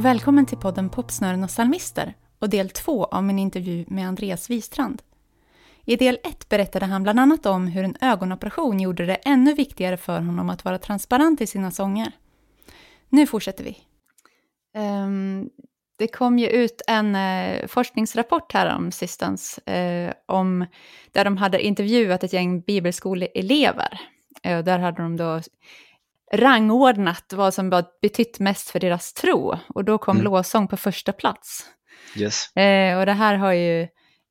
och välkommen till podden Popsnören och psalmister och del två av min intervju med Andreas Wistrand. I del ett berättade han bland annat om hur en ögonoperation gjorde det ännu viktigare för honom att vara transparent i sina sånger. Nu fortsätter vi. Um, det kom ju ut en uh, forskningsrapport här om sistens, uh, om, där de hade intervjuat ett gäng bibelskoleelever. Uh, där hade de då rangordnat vad som betytt mest för deras tro. Och då kom mm. lovsång på första plats. Yes. Eh, och det här har ju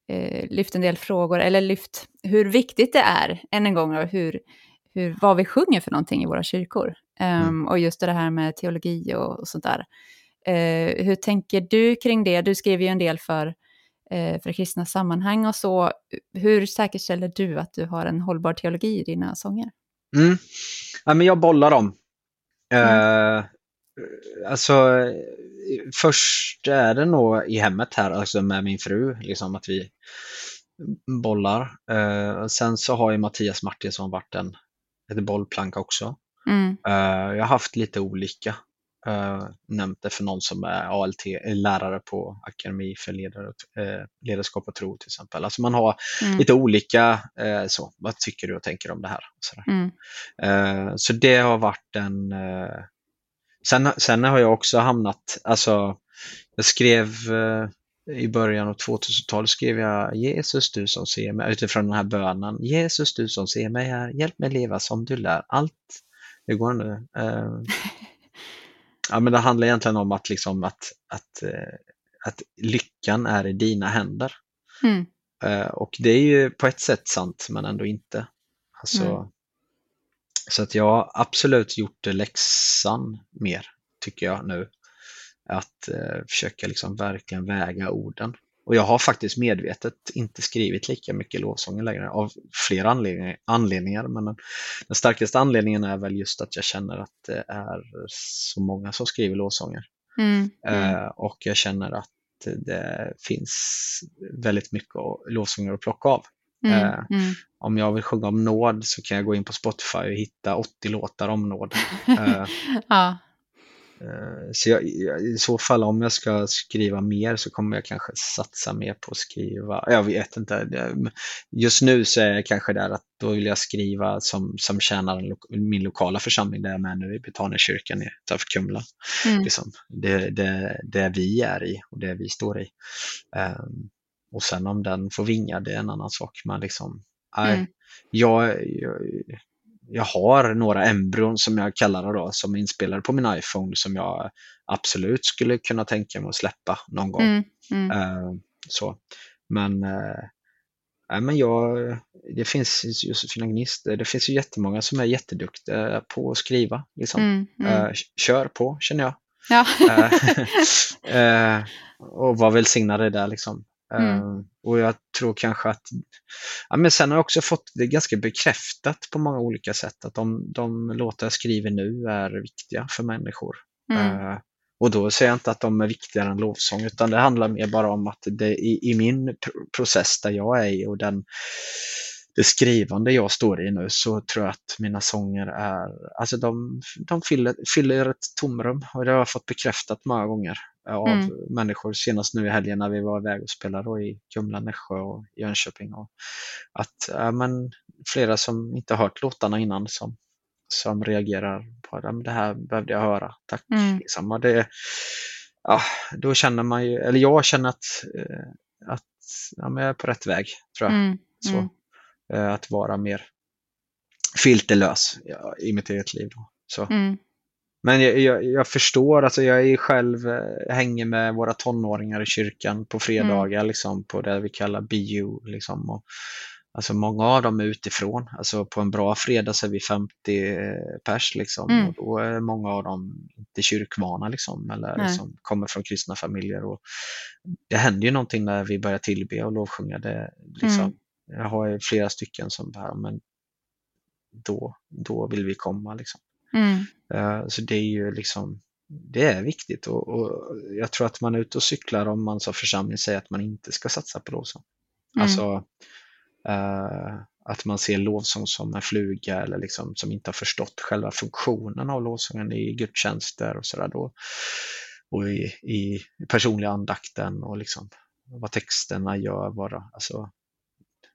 eh, lyft en del frågor, eller lyft hur viktigt det är, än en gång, hur, hur, vad vi sjunger för någonting i våra kyrkor. Um, mm. Och just det här med teologi och, och sånt där. Eh, hur tänker du kring det? Du skriver ju en del för, eh, för kristna sammanhang och så. Hur säkerställer du att du har en hållbar teologi i dina sånger? Mm. Ja, men jag bollar dem. Mm. Uh, alltså, först är det nog i hemmet här, alltså med min fru, liksom att vi bollar. Uh, sen så har ju Mattias Martinsson varit en, ett bollplank också. Mm. Uh, jag har haft lite olika Uh, nämnt det för någon som är ALT, lärare på Akademi för ledare, uh, ledarskap och tro till exempel. Alltså man har mm. lite olika, uh, så, vad tycker du och tänker om det här? Mm. så det har varit en... sen, sen har jag också hamnat, alltså jag skrev i början av 2000-talet skrev jag Jesus du som ser mig, utifrån den här bönen. Jesus du som ser mig här, hjälp mig leva som du lär. Allt, det går nu. Ja, men det handlar egentligen om att, liksom, att, att, eh, att lyckan är i dina händer. Mm. Eh, och det är ju på ett sätt sant, men ändå inte. Alltså, mm. Så att jag har absolut gjort läxan mer, tycker jag nu. Att eh, försöka liksom verkligen väga orden. Och jag har faktiskt medvetet inte skrivit lika mycket lovsånger längre av flera anledningar. Men den, den, starkaste anledningen är väl just att jag känner att det är så många som skriver lovsånger. Mm, mm. Eh, och jag känner att det finns väldigt mycket lovsånger att plocka av. Mm, eh, mm. Om jag vill sjunga om nåd så kan jag gå in på Spotify och hitta 80 låtar om nåd. Eh, ja. Eh, så jag, i så fall om jag ska skriva mer så kommer jag kanske satsa mer på att skriva, jag vet inte. Just nu så är jag kanske där att då vill jag skriva som, som tjänar min lokala församling där jag är med nu i Betaniakyrkan utanför Kumla. Mm. Liksom, det, det, det vi är i och det vi står i. Um, och sen om den får vinga, det är en annan sak. Men liksom, mm. jag, jag jag har några embryon som jag kallar det då, som är inspelade på min iPhone som jag absolut skulle kunna tänka mig att släppa någon gång. Mm, mm. Uh, så. Men, uh, men jag, det finns Josefina Gnist, det finns ju jättemånga som är jätteduktiga på att skriva. Liksom. Mm, uh, kör på känner jag. Ja. och var välsignade där liksom. Mm. Uh, och jag tror kanske att, ja, men sen har jag också fått det ganska bekräftat på många olika sätt att de, de låtar jag skriver nu är viktiga för människor. Mm. Uh, och då säger jag inte att de är viktigare än lovsång utan det handlar mer bara om att det i, i min process där jag är i och den, det skrivande jag står i nu så tror jag att mina sånger är, alltså de, de fyller, fyller ett tomrum och det har jag fått bekräftat många gånger av mm. människor. Senast nu i helgen när vi var iväg och spelade i Kumla, Nässjö och Jönköping. Och att ja, men, flera som inte hört låtarna innan som, som reagerar på att det här behövde jag höra. Tack. Mm. Liksom. Det, ja, då känner man ju, eller jag känner att, eh, att ja, men jag är på rätt väg. tror jag. Mm. Så, mm. Eh, att vara mer filterlös ja, i mitt eget liv. Då. Så. Mm. Men jag, jag, jag, förstår, alltså jag är själv, äh, hänger med våra tonåringar i kyrkan på fredagar, mm. liksom, på det vi kallar bio. Liksom, och, alltså många av dem är utifrån, alltså på en bra fredag så är vi 50 eh, pers liksom, mm. och då är många av dem inte kyrkvana liksom, eller liksom, kommer från kristna familjer. Och det händer ju någonting när vi börjar tillbe och lovsjunga. Det, liksom, mm. Jag har flera stycken som bara, men då, då vill vi komma. Liksom. Mm. Eh, så det är ju liksom, det är viktigt och, och, jag tror att man är ute och cyklar om man som församling säger att man inte ska satsa på lovsång. Mm. Alltså uh, att man ser lovsång som en fluga eller liksom som inte har förstått själva funktionen av lovsången i gudstjänster och sådär. Då, och i, i personliga andakten och liksom vad texterna gör. Bara. Alltså,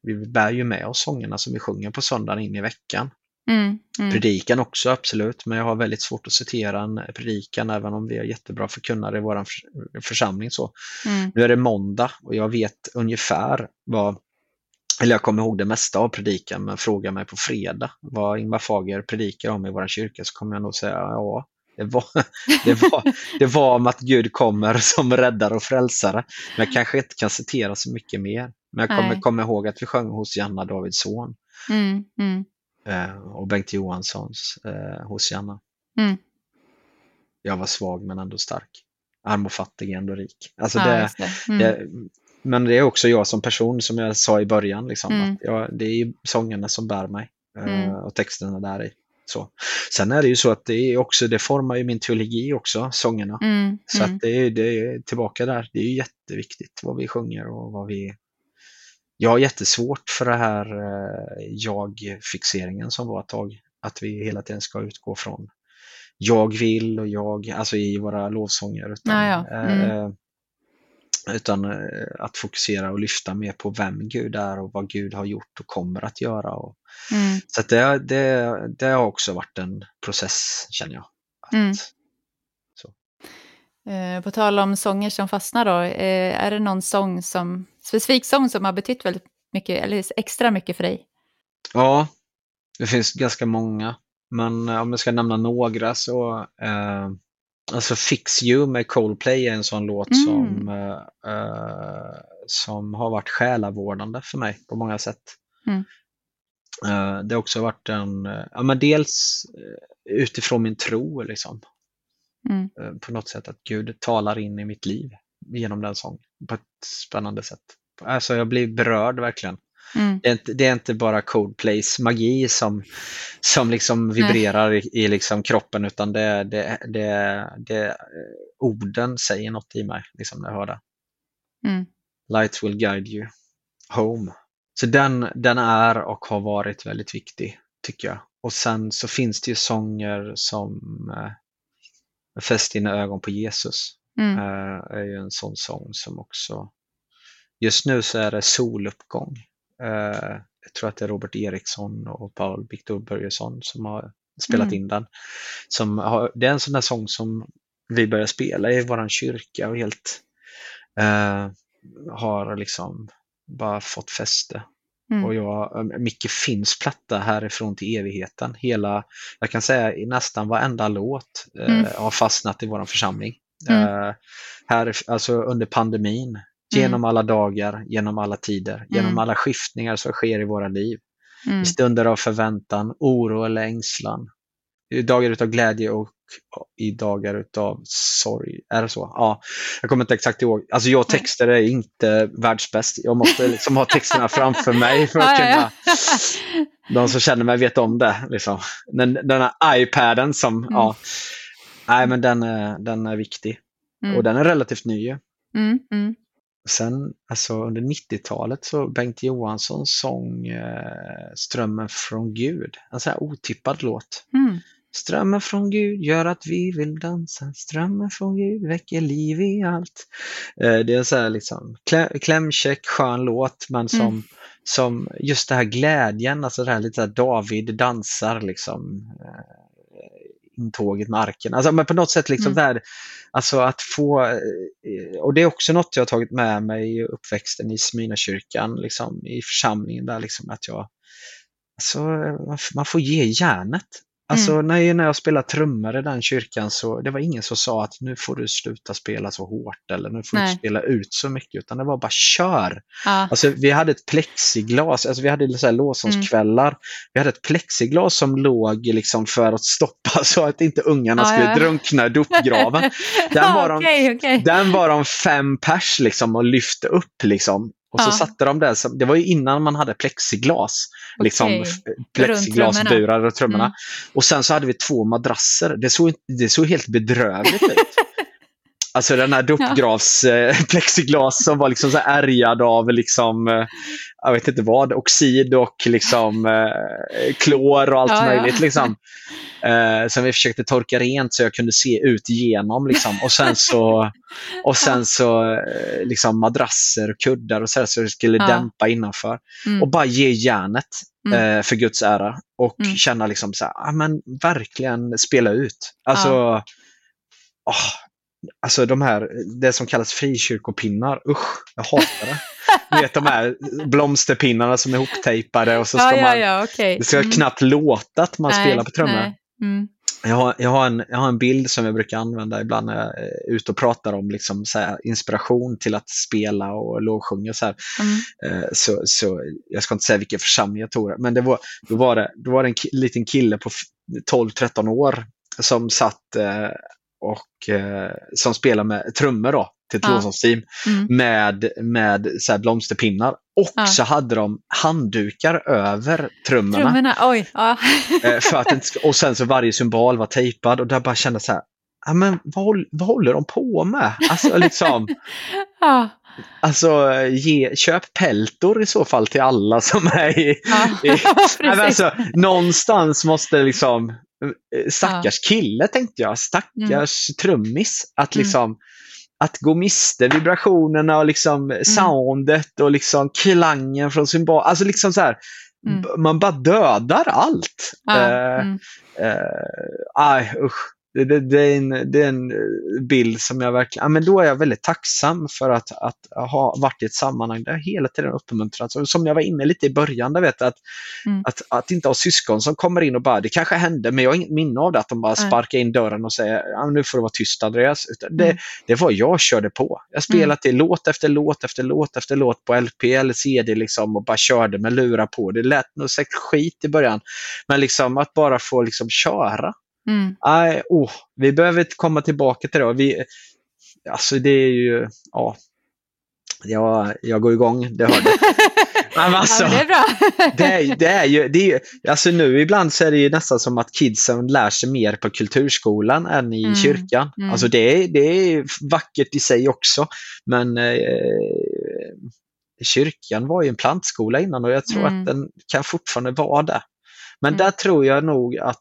vi bär ju med oss sångerna som vi sjunger på söndagen in i veckan. Mm, mm. Predikan också absolut, men jag har väldigt svårt att citera en predikan även om vi är jättebra förkunnare i vår församling. Så. Mm. Nu är det måndag och jag vet ungefär vad, eller jag kommer ihåg det mesta av predikan, men fråga mig på fredag vad Ingvar Fager predikar om i vår kyrka så kommer jag nog säga ja, det var, det, var, det var om att Gud kommer som räddare och frälsare. Men jag kanske inte kan citera så mycket mer. Men jag kommer komma ihåg att vi sjöng hos Janna, Davids son. Mm, mm. Eh, och Bengt Johanssons eh, Hosianna. Mm. Jag var svag men ändå stark. Arm och fattig, ändå rik. Alltså Ja, det. Mm. det, men det är också jag som person, som jag sa i början. Liksom, Mm. att jag, det är sångerna som bär mig eh, Mm. och texterna där i. Så. Sen är det ju så att det, är också, det formar ju min teologi också, sångerna. Mm, Så mm. att det är, det är tillbaka där. Det är ju jätteviktigt vad vi sjunger och vad vi... Jag har jättesvårt för det här eh, jag-fixeringen som var ett tag. Att vi hela tiden ska utgå från jag vill och jag, alltså i våra lovsånger. Utan, Ja, ja. Mm. eh, utan eh, att fokusera och lyfta mer på vem Gud är och vad Gud har gjort och kommer att göra. Och, Mm. så det, det, det har också varit en process känner jag. Att, Mm. Eh, På tal om sånger som fastnar då, eh, är det någon sång som, specifik sång som har betytt väldigt mycket, eller extra mycket för dig? Ja, det finns ganska många. Men eh, om jag ska nämna några så eh, Alltså Fix You med Coldplay är en sån låt Mm. som, eh, som har varit själavårdande för mig på många sätt. Mm. Eh, det har också varit en, ja men dels utifrån min tro liksom. Mm. Eh, på något sätt att Gud talar in i mitt liv genom den sången på ett spännande sätt. Alltså jag blir berörd verkligen. Mm. Det är inte, det är inte bara Coldplays magi som, som liksom vibrerar i, i liksom kroppen utan det, det, det, det, eh, orden säger något i mig liksom när jag hör det. Mm. Light will guide you home. Så den, den är och har varit väldigt viktig tycker jag. Och sen så finns det ju sånger som eh, Fäst dina ögon på Jesus. Mm. Eh, är ju en sån sång som också Just nu så är det soluppgång. Eh, jag tror att det är Robert Eriksson och Paul Victor Börjesson som har spelat Mm. in den. Som har, det är en sån där sång som vi börjar spela i våran kyrka och helt eh, har liksom bara fått fäste. Mm. Och jag, eh, Micke Finns platta härifrån till evigheten. Hela, jag kan säga i nästan varenda låt eh, Mm. har fastnat i våran församling. Mm. Eh, här, alltså under pandemin, genom alla dagar, genom alla tider, genom Mm. alla skiftningar som sker i våra liv. Mm. I stunder av förväntan, oro eller ängslan. I dagar utav glädje och i dagar utav sorg. Är det så? Ja, jag kommer inte exakt ihåg. Alltså jag texter är inte världsbäst. Jag måste liksom ha texterna framför mig för att kunna de som känner mig vet om det. Liksom. Den, den här iPaden som, Mm. ja. Nej men den är, den är viktig. Mm. Och den är relativt ny. Mm. Mm. Sen alltså under 90-talet så Bengt Johansson sång eh, Strömmen från Gud. En sån här otippad låt. Mm. Strömmen från Gud gör att vi vill dansa. Strömmen från Gud väcker liv i allt. Eh, det är sån här liksom klä, klämkäck, skön låt men som, Mm. som just det här glädjen, alltså det här lite så här David dansar liksom eh, intåget med arken. Alltså men på något sätt liksom Mm. där, alltså att få, eh, och det är också något jag har tagit med mig i uppväxten i Smyrnakyrkan, liksom i församlingen där liksom att jag, alltså man man får ge järnet. Alltså Mm. när, när jag spelade trummor i den kyrkan så det var ingen som sa att nu får du sluta spela så hårt eller nu får du Nej. inte spela ut så mycket utan det var bara kör. Ja. Alltså vi hade ett plexiglas, alltså vi hade så här lovsångskvällar. Vi hade ett plexiglas som låg liksom för att stoppa så att inte ungarna Ja, skulle ja, drunkna i dopgraven. Den var de- Okej, okej. Den var de fem pers liksom och lyfte upp liksom. Och så Ja. satte de som- det var ju innan man hade plexiglas. Liksom Okej. f- plexiglasburar och trummorna. Mm. Och sen så hade vi två madrasser. Det såg, det såg helt bedrövligt ut. Alltså den här dopgravs eh, plexiglas som var liksom så ärgad av liksom, eh, jag vet inte vad, oxid och liksom eh, klor och allt Ja, ja. möjligt. Liksom. Eh, som vi försökte torka rent så jag kunde se ut igenom. Liksom. Och sen så, och sen så eh, liksom madrasser och kuddar och så, här, så det skulle Ja. dämpa innanför. Mm. Och bara ge järnet Mm. eh, för Guds ära och Mm. känna liksom så här, ah, men verkligen spela ut. Alltså, åh, alltså de här, det som kallas frikyrkopinnar, usch, jag hatar det. Ni vet de här blomsterpinnarna som är ihoptejpade och så ska ja, ja, man, ja, okej. det ska Mm. knappt låta att man Nej, spelar på trummor. Mm. Jag har, jag, har en, jag har en bild som jag brukar använda ibland när jag är ute och pratar om liksom så här, inspiration till att spela och lovsjunga. Så, här. Mm. Eh, så, så jag ska inte säga vilken församling jag tog men det var, då, var det, då var det en liten kille på f- 12-13 år som satt eh, och eh, som spelade med trummor då, till ett Ja. lovsångsteam Mm. med, med så här blomsterpinnar. Och Ja. så hade de handdukar över trummorna. Trummorna, oj. Ja. Eh, för att inte, och sen så varje symbol var tejpad och där bara kände så här, ja, men vad, vad håller de på med? Alltså, liksom, ja. alltså ge, köp peltor i så fall till alla som är i... Ja. i alltså, någonstans måste liksom, eh, stackars kille tänkte jag, stackars trummis, att Mm. liksom att gå miste vibrationerna och liksom soundet och liksom klangen från symbol. Alltså liksom så här, Mm. man bara dödar allt. Ja. Mm. Eh, aj, usch. Det, det, det, är en, det är en eh, bild som jag verkligen, ja, men då är jag väldigt tacksam för att, att ha varit i ett sammanhang där jag hela tiden uppmuntrats. Och som jag var inne lite i början, där vet att, Mm. att, att inte ha syskon som kommer in och bara, det kanske hände, men jag har inget minne av det, att de bara sparkar in dörren och säger, ja, nu får du vara tyst Andreas. Utan det, Mm. det var jag körde på. Jag spelade till låt efter låt efter låt efter låt på LP eller CD liksom och bara körde med lurar på. Det lät nog säkert skit i början. Men liksom att bara få liksom köra. Mm. Nej, oh, vi behöver komma tillbaka till det. Vi, alltså det är ju, ja. Jag, jag går igång, det hör du. Alltså, ja, det är bra. det är, det är ju, det är ju, alltså nu ibland så är det ju nästan som att kidsen lär sig mer på kulturskolan än i Mm, kyrkan. mm. Alltså det är, det är vackert i sig också. Men eh, kyrkan var ju en plantskola innan och jag tror Mm. att den kan fortfarande vara det. Men Mm. där tror jag nog att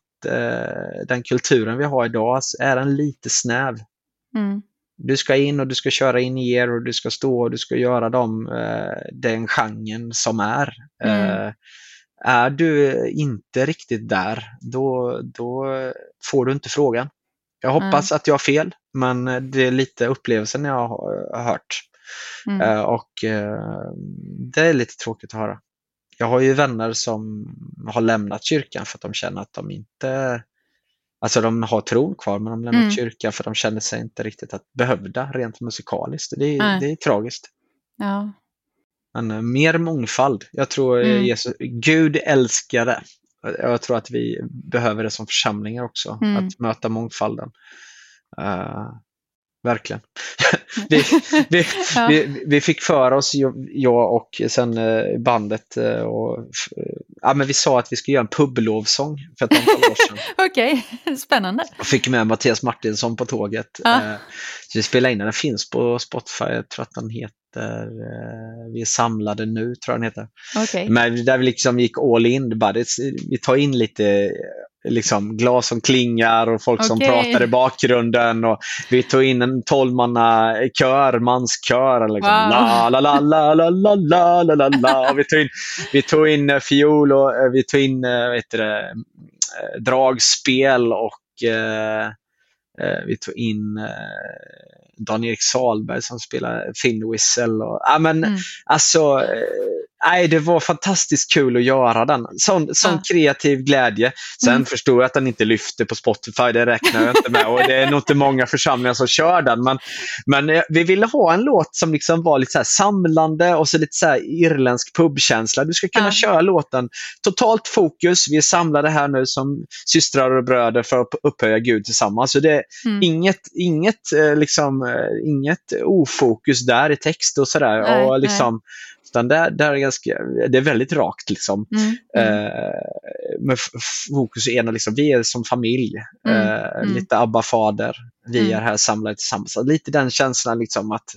den kulturen vi har idag är en lite snäv. Mm. Du ska in och du ska köra in i er och du ska stå och du ska göra dem, eh, den genren som är. Mm. Eh, är du inte riktigt där, då, då får du inte frågan. Jag hoppas att jag har fel, men det är lite upplevelsen jag har, hört. Mm. Eh, och eh, det är lite tråkigt att höra. Jag har ju vänner som har lämnat kyrkan för att de känner att de inte Alltså de har tron kvar men de lämnar Mm. kyrkan för de känner sig inte riktigt att behövda rent musikaliskt. Det är, Nej. det är tragiskt. Ja. Men eh, mer mångfald. Jag tror eh, Mm. Jesus, Gud älskar det. Jag tror att vi behöver det som församlingar också, Mm. att möta mångfalden. Eh, verkligen. vi, vi, Ja. vi, vi fick för oss, jag- och sen eh, bandet, eh, och, f- ja, men vi sa att vi skulle göra en publovsång för ett antal år sedan. Okej, spännande. Jag fick med Mattias Martinsson på tåget. Ja. Eh, Så vi spelade in den, den finns på Spotify, jag tror att den heter eh, Vi är samlade nu, tror jag den heter. Okej. Men där vi liksom gick all in, bara, vi tar in lite eh, liksom, glas som klingar och folk som Okej. pratar i bakgrunden. Och vi tog in en tolvmanna kör, manskör. Liksom. Wow. La, la, la, la, la, la, la, la, Vi tog in, vi tog in eh, fiol och eh, vi tog in eh, heter det, dragspel och eh, vi tog in eh, Dan-Erik Salberg som spelar Finn Whistle. Och, ja, men, Mm. Alltså, eh, nej, det var fantastiskt kul att göra den. Sån, sån Ja. kreativ glädje. Sen Mm. förstår jag att den inte lyfter på Spotify, det räknar jag inte med. Och det är nog inte många församlingar som kör den. Men, men eh, vi ville ha en låt som liksom var lite så samlande och så lite så irländsk pubkänsla. Du ska kunna Ja. köra låten. Totalt fokus. Vi är samlade här nu som systrar och bröder för att upphöja Gud tillsammans. Så det är Mm. inget, inget, eh, liksom, eh, inget ofokus där i text och sådär. Och liksom, utan där, där är ganska, det är väldigt rakt. Liksom. Mm. Mm. Eh, med f- fokus är liksom, vi är som familj. Mm, Eh, mm. Lite Abba fader. Vi är här samlade tillsammans. Lite den känslan liksom att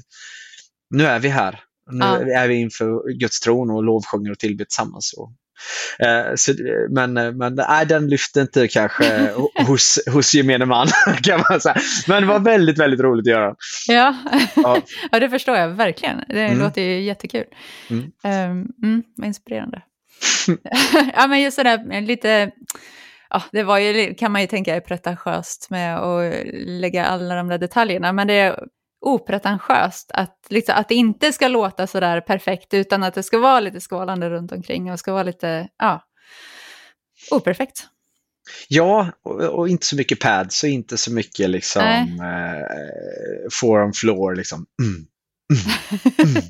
nu är vi här. Nu Ja. är vi inför Guds tron och lovsjunger och tillber tillsammans. Och, så, men eh, men nej, den lyfte inte kanske hos, hos gemene man. kan man säga. Men det var väldigt, väldigt roligt att göra. Ja. Ja. ja, det förstår jag verkligen. Det Mm. låter ju jättekul. Mm. Um, mm, vad inspirerande. ja, men just det där lite... Ja, det var ju, kan man ju tänka är pretentiöst med att lägga alla de där detaljerna, men det opretentiöst att, liksom, att det inte ska låta så där perfekt, utan att det ska vara lite skålande runt omkring och ska vara lite, ja, operfekt. Ja, och, och inte så mycket pads och inte så mycket liksom eh, forum floor. Liksom. Mm.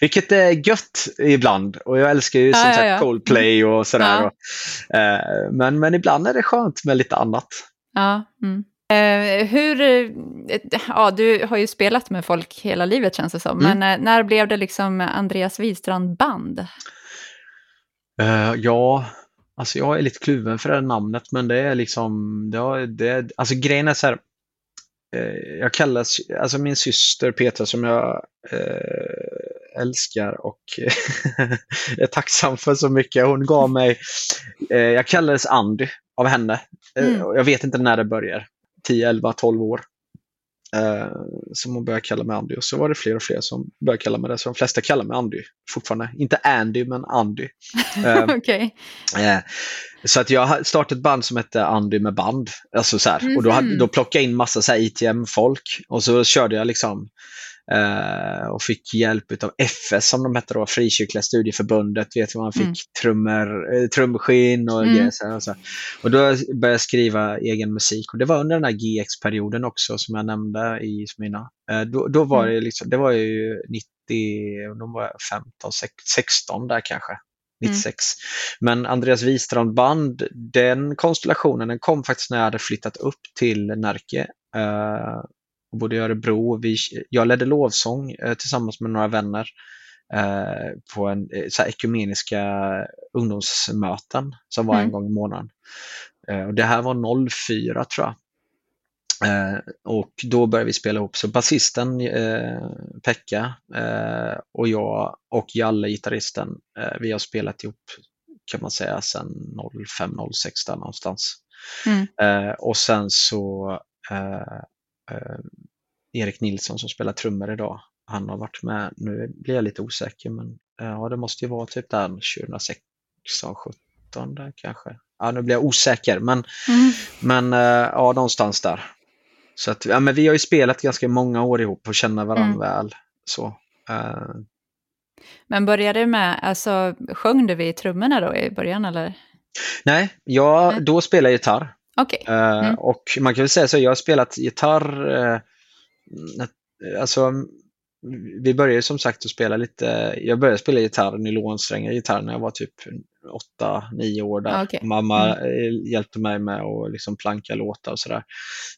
Vilket är gött ibland och jag älskar ju som ja, sagt ja. Coldplay och sådär. Och, eh, men, men ibland är det skönt med lite annat. Ja, mm. Eh, hur, eh, ja, du har ju spelat med folk hela livet känns det som, Mm. men eh, när blev det liksom Andreas Wistrand band? Eh, ja, alltså jag är lite kluven för det namnet men det är liksom, det, har- det, alltså grejen är så här, eh, jag kallas, alltså min syster Petra som jag eh, älskar och är tacksam för så mycket, hon gav mig, jag kallades Andy av henne. Mm. Jag vet inte när det börjar, 10, 11, 12 år. Eh, som hon började kalla mig Andy och så var det fler och fler som började kalla mig det. Så de flesta kallar mig Andy fortfarande. Inte Andy men Andy. Eh, Okej. Eh, Så att jag har startat ett band som hette Andy med band. Alltså så här. Och då, hade, Mhm. då plockade jag in massa ITM-folk och så körde jag liksom eh, och fick hjälp av FS som de hette då, Frikyrkliga studieförbundet. Vet man fick Mm. trummor, eh, trumskinn och Mm. grejer. Och, så och då började jag skriva egen musik och det var under den här GX-perioden också som jag nämnde i mina. Eh, då, då var Mm. det liksom, det var ju 90, och då var jag 15, sex- 16 där kanske. 96. Men Andreas Wistrand band, den konstellationen den kom faktiskt när jag hade flyttat upp till Närke och bodde i Örebro. Vi, jag ledde lovsång eh, tillsammans med några vänner eh, på en, eh, så här, ekumeniska ungdomsmöten som var en Mm. gång i månaden. Och det här var 04 tror jag. Eh, och då började vi spela ihop. Så basisten eh, Pekka eh, och jag och Jalle, gitarristen, vi har spelat ihop kan man säga sedan 05-06 där någonstans. Mm. Och sen så Erik Nilsson som spelar trummor idag. Han har varit med, nu blir jag lite osäker men eh, ja, det måste ju vara typ där 2016, 17 där kanske. Ja, nu blir jag osäker men Mm. men eh, ja, någonstans där. Så att, ja, men vi har ju spelat ganska många år ihop och känner varandra Mm. väl. Så, eh, Men började det med, alltså sjöng du vid trummorna då i början eller? nej, jag, Nej. då spelar jag gitarr. Okej. Eh, Mm. Och man kan väl säga så, jag har spelat gitarr, eh, alltså vi började som sagt att spela lite, jag började spela gitarr, nylonsträngad gitarr när jag var typ 8-9 år där. Ah, okej. Mamma eh, hjälpte mig med att liksom planka låtar och sådär.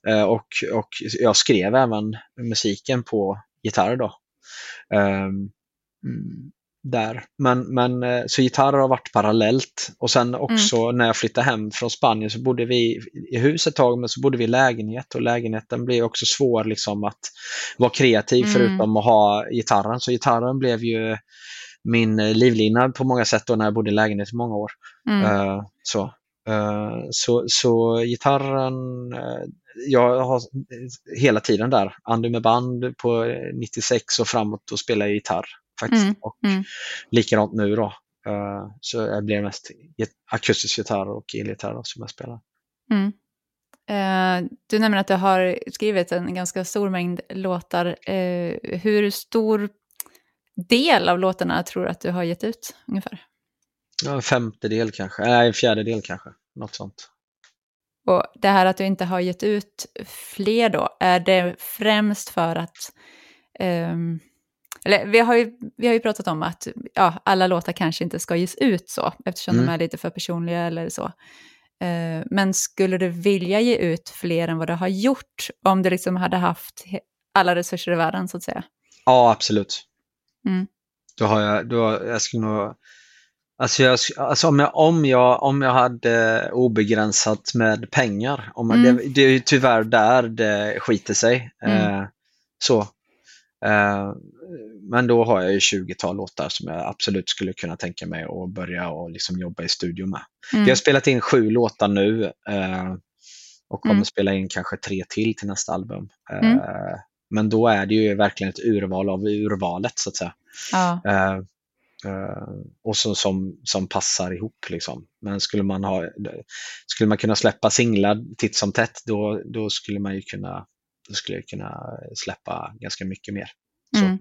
Eh, Och, och jag skrev även musiken på gitarr då. Mm, där. Men, men eh, så gitarr har varit parallellt och sen också när jag flyttade hem från Spanien så bodde vi i hus ett tag men så bodde vi i lägenhet och lägenheten blev också svår liksom att vara kreativ Mm. förutom att ha gitarren. Så gitarren blev ju min livlina på många sätt då när jag bodde i lägenhet i många år. Mm. Eh, så. Eh, så, så gitarren, eh, jag har hela tiden där, Andy med band på eh, 96 och framåt och spelar jag gitarr faktiskt. Mm, Och mm. likadant nu då. Eh, så jag blir mest akustisk gitarr och elgitarr som jag spelar. Mm. Eh, du nämner att du har skrivit en ganska stor mängd låtar. Eh, hur stor del av låtarna tror du att du har gett ut ungefär? En femtedel kanske, nej en fjärdedel kanske, något sånt. Och det här att du inte har gett ut fler då, är det främst för att... ehm, eller vi har, ju, vi har ju pratat om att ja, alla låtar kanske inte ska ges ut så, eftersom Mm. de är lite för personliga eller så. Eh, men skulle du vilja ge ut fler än vad du har gjort om du liksom hade haft alla resurser i världen så att säga? Ja, absolut. Mm. Då har jag, då, jag skulle nog Alltså, jag, alltså om, jag, om, jag, om jag hade obegränsat med pengar, om jag, Mm. det, det är ju tyvärr där det skiter sig. Mm. Eh, så. Eh, men då har jag ju 20-tal låtar som jag absolut skulle kunna tänka mig att börja och liksom jobba i studio med. Mm. Vi har spelat in sju låtar nu eh, och kommer Mm. spela in kanske tre till till nästa album. Eh, Mm. Men då är det ju verkligen ett urval av urvalet så att säga. Ja. Och så, som, som passar ihop. Liksom. Men skulle man, ha, skulle man kunna släppa singlar titt som tätt då, då skulle man ju kunna, då skulle jag kunna släppa ganska mycket mer. Mm.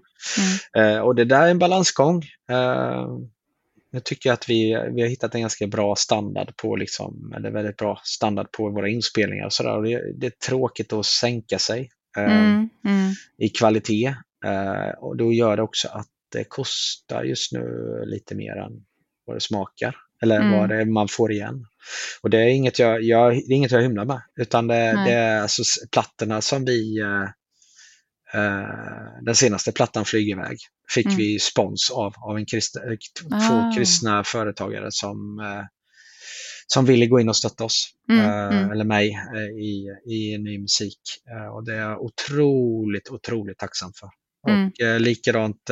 Mm. Eh, och det där är en balansgång. Eh, jag tycker att vi, vi har hittat en ganska bra standard på, liksom, eller väldigt bra standard på våra inspelningar. Och så där. Och det, det är tråkigt att sänka sig eh, Mm. Mm. i kvalitet. Eh, och då gör det också att det kostar just nu lite mer än vad det smakar. Eller Mm. vad det man får igen. Och det är inget jag, jag, det är inget jag hymlar med. Utan det, det är alltså plattorna som vi eh, den senaste plattan Flygeväg fick Mm. vi spons av, av en krist, eh, Ah. två kristna företagare som, eh, som ville gå in och stötta oss, Mm, eh, mm. eller mig, i, i ny musik. Och det är jag otroligt, otroligt tacksam för. Mm. Och likadant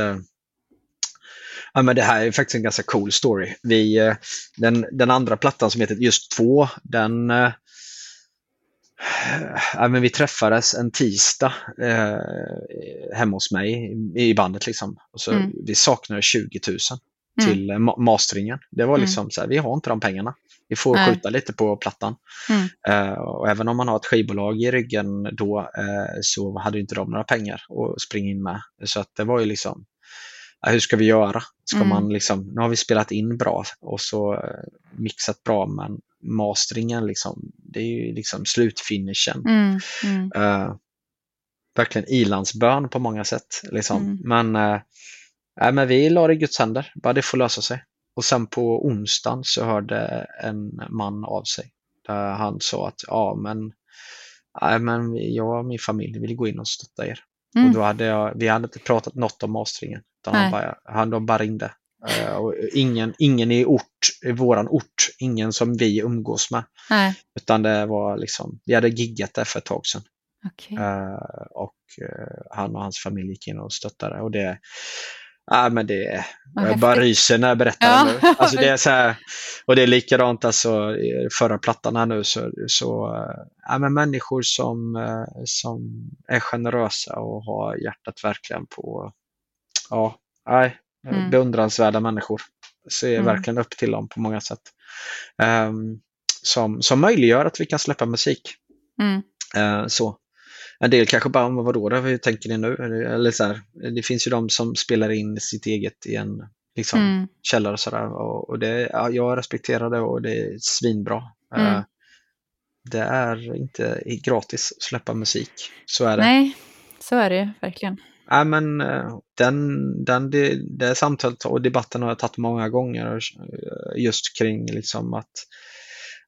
Ja, men det här är faktiskt en ganska cool story. Vi, eh, den, den andra plattan som heter just två, den eh, ja, men vi träffades en tisdag eh, hemma hos mig i, bandet. Liksom. Och så, Mm. Vi saknade 20 000 Mm. till ma- masteringen. Det var Mm. liksom så här, vi har inte de pengarna. Vi får Nej. skjuta lite på plattan. Mm. Eh, och även om man har ett skivbolag i ryggen då eh, så hade inte de några pengar att springa in med. Så att det var ju liksom, hur ska vi göra? Ska Mm. man liksom, nu har vi spelat in bra och så eh, mixat bra men masteringen liksom, det är ju liksom slutfinishen. Mm. Mm. Eh, verkligen ilandsbön på många sätt. Liksom. Mm. Men, eh, nej, men vi la det i Guds händer, bara det får lösa sig. Och sen på onsdagen så hörde en man av sig. Där han sa att ja men, nej, men jag och min familj vill gå in och stötta er. Mm. Och då hade jag, vi hade inte pratat något om masteringen. Utan han bara, han då bara ringde. Och ingen, ingen i ort, i våran ort, ingen som vi umgås med. Nej, Utan det var liksom, vi hade giggat där för ett tag sedan. okej. Eh, och eh, han och hans familj gick in och stöttade. Och det, ja, men det, jag bara ryser när jag berättar Ja. det nu. Alltså det är så här, och det är likadant alltså förra plattan här nu så, så ja, men människor som, som är generösa och har hjärtat verkligen på, ja, nej, Mm. beundransvärda människor. Ser Mm. verkligen upp till dem på många sätt. Ehm, som, som möjliggör att vi kan släppa musik. Mm. Eh, så. En del kanske bara, "Men vadå då, hur tänker ni nu? Eller, så här, det finns ju de som spelar in sitt eget i en liksom, Mm. källare och sådär. Och, och det, ja, jag respekterar det och det är svinbra. Mm. Eh, det är inte gratis att släppa musik. Så är det. Nej, så är det verkligen. Nej, men eh, den, den, det, det samtalet och debatten har jag tagit många gånger eh, just kring liksom att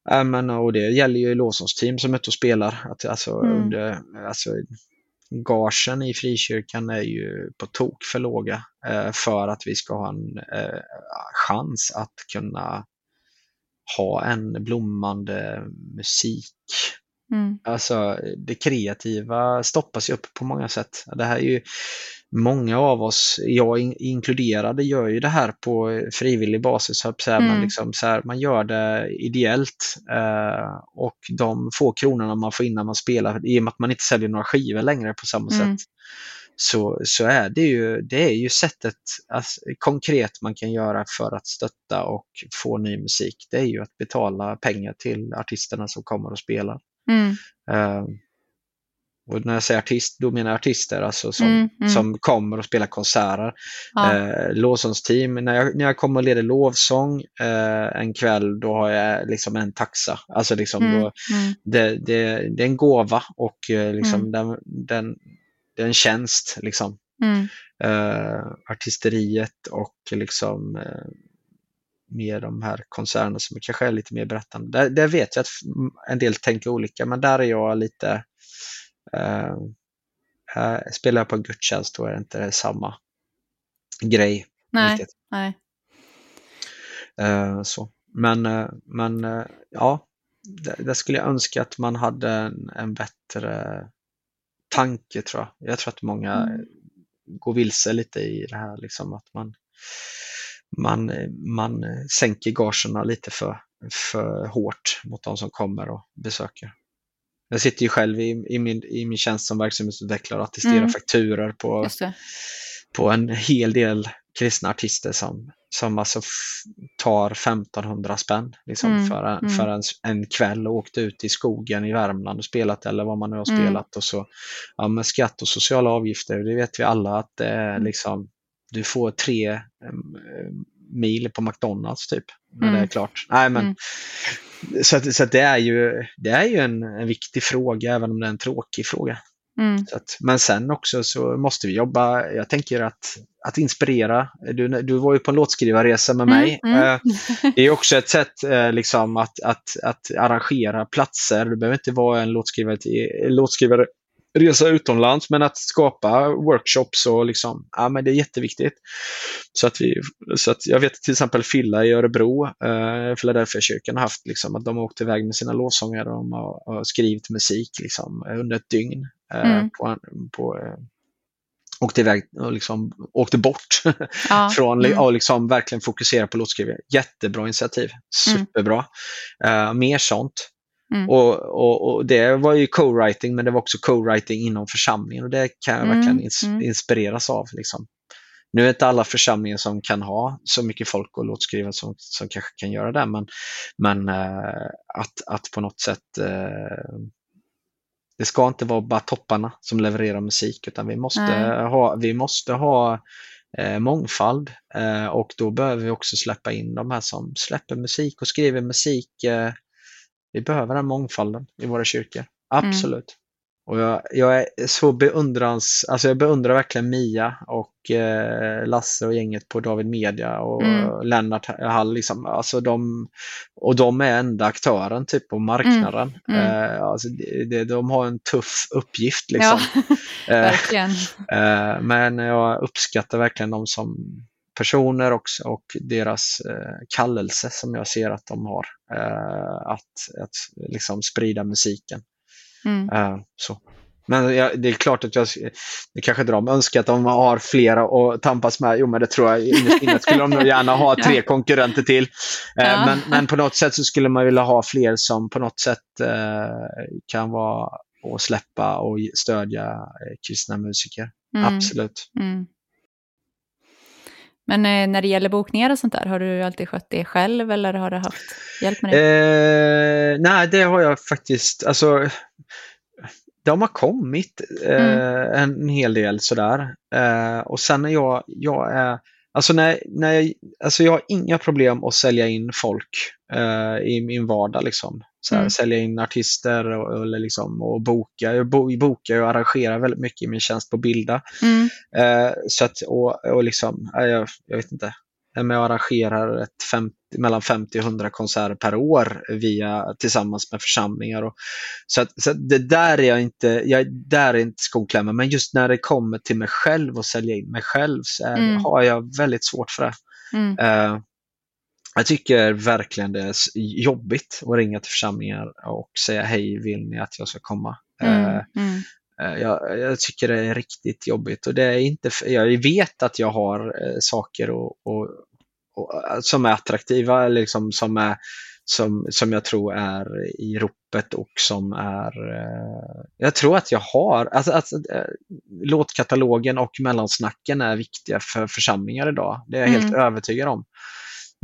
Ja, men, och det gäller ju Låsons team som är ute och spelar. Att, alltså, Mm. under, alltså, gagen i frikyrkan är ju på tok för låga eh, för att vi ska ha en eh, chans att kunna ha en blommande musik. Mm. Alltså det kreativa stoppas ju upp på många sätt. Det här är ju många av oss, jag in, inkluderade, gör ju det här på frivillig basis. Så säga. Mm. Men liksom så här, man gör det ideellt eh, och de få kronorna man får in när man spelar, i och med att man inte säljer några skivor längre på samma Mm. sätt, så, så är det ju, det är ju sättet alltså, konkret man kan göra för att stötta och få ny musik. Det är ju att betala pengar till artisterna som kommer och spelar. Mm. Eh, och när jag säger artist, då menar jag artister alltså som, Mm, mm. som kommer och spelar konserter. Ja. Eh, Låsons team, när jag, när jag kommer och leder lovsång eh, en kväll, då har jag liksom en taxa. Alltså liksom Mm. då, Mm. det, det, det är en gåva och eh, liksom Mm. den, den, det är en tjänst. Liksom. Eh, artisteriet och liksom med de här koncernerna som kanske är lite mer berättande. Där, där vet jag att en del tänker olika, men där är jag lite eh, eh, Spelar jag på en gudstjänst då är det inte samma grej. Nej, riktigt. nej. Eh, så. Men, eh, men eh, ja, där, där skulle jag önska att man hade en, en bättre tanke tror jag. Jag tror att många Mm. gå vilse lite i det här. Liksom, att man, man, man sänker gagerna lite för, för hårt mot de som kommer och besöker. Jag sitter ju själv i, i, min, i min tjänst som verksamhetsutvecklare och attesterar mm. fakturer på, på en hel del kristna artister som, som alltså tar 1500 spänn liksom, mm. för, en, mm. för en, en kväll och åkt ut i skogen i Värmland och spelat eller vad man nu har mm. spelat. Och så, ja, med skatt och sociala avgifter, det vet vi alla att det är mm. liksom, du får tre mil på McDonalds typ när det är klart. Nej, men, Så, att, så att det är ju, det är ju en, en viktig fråga även om det är en tråkig fråga. Mm. Att, men sen också så måste vi jobba, jag tänker att, att inspirera. Du, du var ju på en låtskrivarresa med mig. Mm, mm. Det är också ett sätt eh, liksom, att, att, att arrangera platser. Du behöver inte vara en låtskrivare, låtskrivare resa utomlands, men att skapa workshops och liksom, ja men det är jätteviktigt. Så att vi, så att jag vet till exempel Filla i Örebro, eh, Philadelphia-kyrkan har haft liksom att de har åkt iväg med sina lovsångare och de har, har skrivit musik liksom under ett dygn. Eh, mm. på, på, eh, åkte iväg och liksom åkte bort ja. från mm. och liksom verkligen fokusera på låtskrivning. Jättebra initiativ, mm. superbra. Mm. Uh, mer sånt. Mm. Och, och, och, Det var ju co-writing men det var också co-writing inom församlingen och det kan jag mm. verkligen ins mm. inspireras av. Liksom. Nu är det inte alla församlingar som kan ha så mycket folk och låtskrivare som, som kanske kan göra det men, men uh, att, att på något sätt uh, det ska inte vara bara topparna som levererar musik utan vi måste Nej. ha, vi måste ha eh, mångfald eh, och då behöver vi också släppa in de här som släpper musik och skriver musik. Eh, vi behöver den mångfalden i våra kyrkor, mm. absolut. Och jag, jag, är så beundrans, alltså jag beundrar verkligen Mia och eh, Lasse och gänget på David Media och mm. Lennart Hall. Liksom, alltså de, och de är enda aktören typ på marknaden. Mm. Mm. Eh, alltså det, de har en tuff uppgift. Liksom. Ja, verkligen. Eh, men jag uppskattar verkligen dem som personer också och deras eh, kallelse som jag ser att de har. Eh, att, att liksom sprida musiken. Mm. Uh, så. Men jag, det är klart att jag, det kanske de önskar att de har flera att tampas med. Jo, men det tror jag. Innan skulle de nog gärna ha tre konkurrenter till. Uh, ja. men, men på något sätt så skulle man vilja ha fler som på något sätt uh, kan vara och släppa och stödja kristna musiker. Mm. Absolut. Mm. Men eh, när det gäller bokningar och sånt där, har du alltid skött det själv eller har du haft hjälp med det? Eh, nej, det har jag faktiskt. Alltså, de har kommit eh, mm. en hel del sådär. Eh, och sen är jag, jag är, alltså när, när jag, alltså jag har inga problem att sälja in folk eh, i min vardag liksom. Så mm. Sälja in artister och, eller liksom, och boka. Jag bokar och arrangerar väldigt mycket i min tjänst på Bilda. Mm. Eh, så att, och, och liksom, jag, jag vet inte, jag arrangerar ett 50, mellan 50 och 100 konserter per år via, tillsammans med församlingar. Och, så, att, så att det där är jag inte, jag, där är inte skoklämmen, men just när det kommer till mig själv och sälja in mig själv så är, mm. har jag väldigt svårt för det. Mm. Uh, jag tycker verkligen det är jobbigt att ringa till församlingar och säga hej, vill ni att jag ska komma? Mm, uh, mm. Jag, jag, tycker det är riktigt jobbigt och det är inte, jag vet att jag har uh, saker och, och, och, som är attraktiva, liksom, som, är, som, som jag tror är i ropet och som är... Jag tror att jag har, alltså, alltså låtkatalogen och mellansnacken är viktiga för församlingar idag. Det är jag mm. helt övertygad om.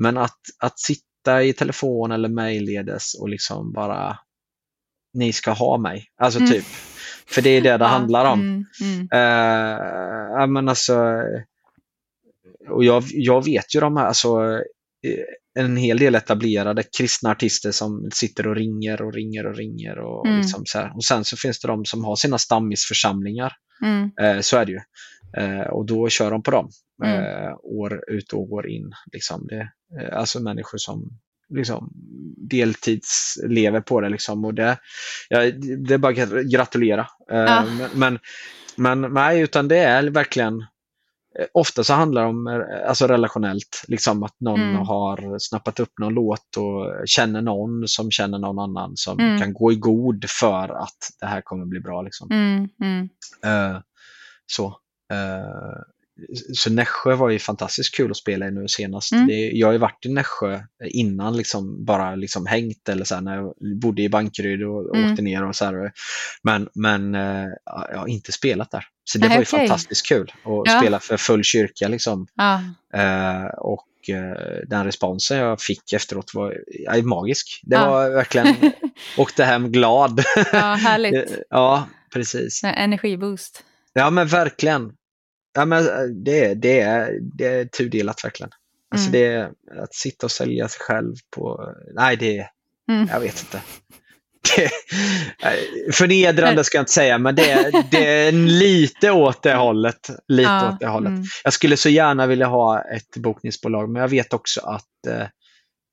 Men att, att sitta i telefon eller mejlledes och liksom bara ni ska ha mig. Alltså mm. typ. För det är det det handlar om. Mm, mm. Uh, men alltså, och jag, jag vet ju de här, alltså, eh, en hel del etablerade kristna artister som sitter och ringer och ringer och ringer. Och, mm. liksom så här. och Sen så finns det de som har sina stammisförsamlingar. Mm. Uh, så är det ju. Uh, och då kör de på dem mm. år ut och år in. Liksom. Det, Eh, alltså människor som liksom deltidslever på det. Liksom. Och det, ja, det är bara att gratulera. Eh, ja. Men, men nej, utan det är verkligen eh, Ofta så handlar det om alltså relationellt, liksom att någon mm. har snappat upp någon låt och känner någon som känner någon annan som mm. kan gå i god för att det här kommer bli bra. Liksom. Mm. Uh, så. eh, så Nässjö var ju fantastiskt kul att spela i nu senast. Mm. Det, jag har ju varit i Nässjö innan liksom bara liksom hängt eller så här, när jag bodde i Bankeryd och Mm. åkte ner och så här. Men, men eh, jag har inte spelat där. Så det Nej, var ju okej. fantastiskt kul att Ja. spela för full kyrka liksom. Ja. Eh, och eh, den responsen jag fick efteråt var ja, magisk. Det Ja. var verkligen, åkte hem glad. ja, härligt. ja, precis. Energiboost. Ja men verkligen. Ja, men eh, det, det, är, det är tudelat verkligen. Alltså Mm. det att sitta och sälja sig själv på, nej det Mm. jag vet inte. Det, eh, förnedrande ska jag inte säga men det, är- det är lite åt det hållet. Lite Ja, åt det hållet. mm. Jag skulle så gärna vilja ha ett bokningsbolag men jag vet också att eh,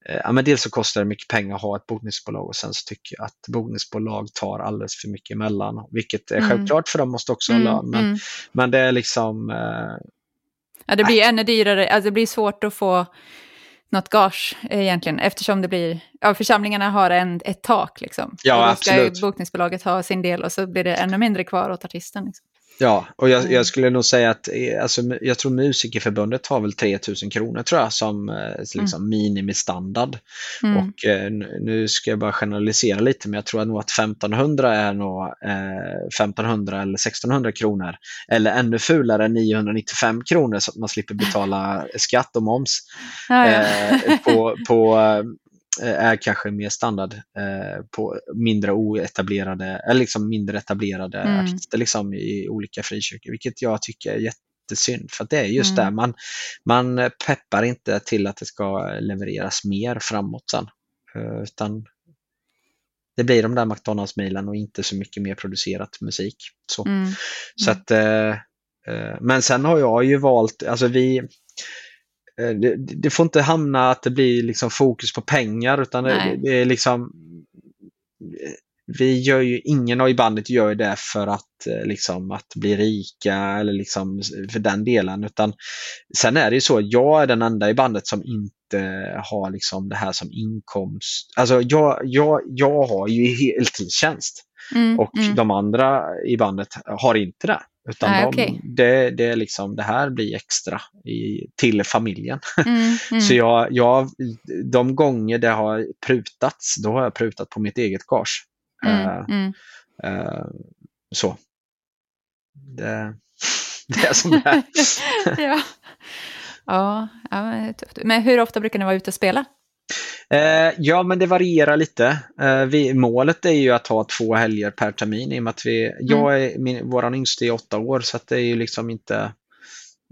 ja, men dels så kostar det mycket pengar att ha ett bokningsbolag och sen så tycker jag att bokningsbolag tar alldeles för mycket emellan. Vilket är Mm. självklart för de måste också ha Mm, lön. Men, mm. men det är liksom, eh, Ja, det blir ännu dyrare, alltså det blir svårt att få något gage eh, egentligen, eftersom det blir, ja församlingarna har en, ett tak liksom. Ja, och då ska absolut. bokningsbolaget ha sin del och så blir det ännu mindre kvar åt artisten. Liksom. Ja, och jag, Mm. jag skulle nog säga att eh, alltså, jag tror Musikerförbundet har väl 3000 kronor tror jag som eh, liksom minimistandard. Mm. Och eh, nu ska jag bara generalisera lite men jag tror nog att 1500 är nog eh, 1500 eller 1600 kronor. Eller ännu fulare 995 kronor så att man slipper betala skatt och moms. Ja, ja. Eh, på, på, är kanske mer standard eh, på mindre oetablerade, eller liksom mindre etablerade Mm. artister liksom, i olika frikyrkor, vilket jag tycker är jättesynd. För det är just Mm. där man, man peppar inte till att det ska levereras mer framåt sen. Eh, utan det blir de där McDonalds-milen och inte så mycket mer producerat musik. Så. Mm. Så att, eh, eh, men sen har jag ju valt, alltså vi, eh, det, det får inte hamna att det blir liksom fokus på pengar utan det, det är liksom eh, vi gör ju, ingen i bandet gör det för att, eh, liksom, att bli rika eller liksom för den delen. Utan sen är det ju så, jag är den enda i bandet som inte har liksom det här som inkomst. Alltså jag, jag, jag har ju heltidstjänst. Mm. Och mm. de andra i bandet har inte det. Utan Nej, de, okej. det, det, är liksom, det här blir extra i, till familjen. Mm. Mm. Så jag, jag, de gånger det har prutats, då har jag prutat på mitt eget gage. Mm. Mm. eh, så. Det, det är som det är. ja. Ja, ja, men, men hur ofta brukar ni vara ute och spela? Eh, ja, men det varierar lite. Eh, vi, målet är ju att ha två helger per termin i och med att vi, jag är, min, våran yngste är åtta år så det är ju liksom inte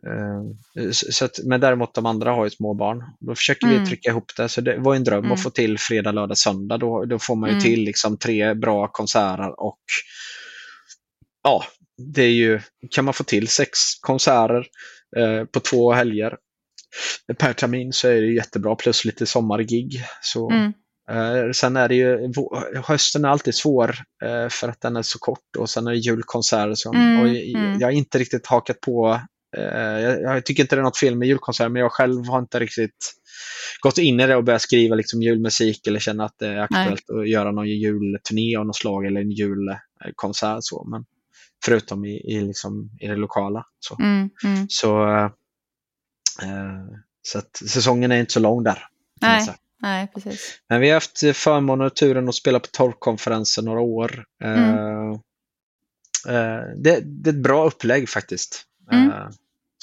eh, så, så att, men däremot de andra har ju små barn. Då försöker Mm. vi trycka ihop det. Så det var en dröm Mm. att få till fredag, lördag, söndag. Då, då får man ju Mm. till liksom tre bra konserter och ja, det är ju, kan man få till sex konserter eh, på två helger per termin så är det jättebra plus lite sommargig. Så, Mm. eh, sen är det ju, hösten är alltid svår eh, för att den är så kort och sen är det julkonserter. Som, Mm, jag, mm. jag har inte riktigt hakat på, eh, jag, jag tycker inte det är något fel med julkonserter men jag själv har inte riktigt gått in i det och börjat skriva liksom julmusik eller känna att det är aktuellt att göra någon julturné av något slag eller en julkonsert. Så. Men, förutom i, i, liksom, i det lokala. Så. Mm. Mm. Så, så att säsongen är inte så lång där. Nej. Nej, precis. Men vi har haft förmånen och turen att spela på torvkonferensen några år. Eh, Mm. eh, det, det är ett bra upplägg faktiskt. Mm. Eh,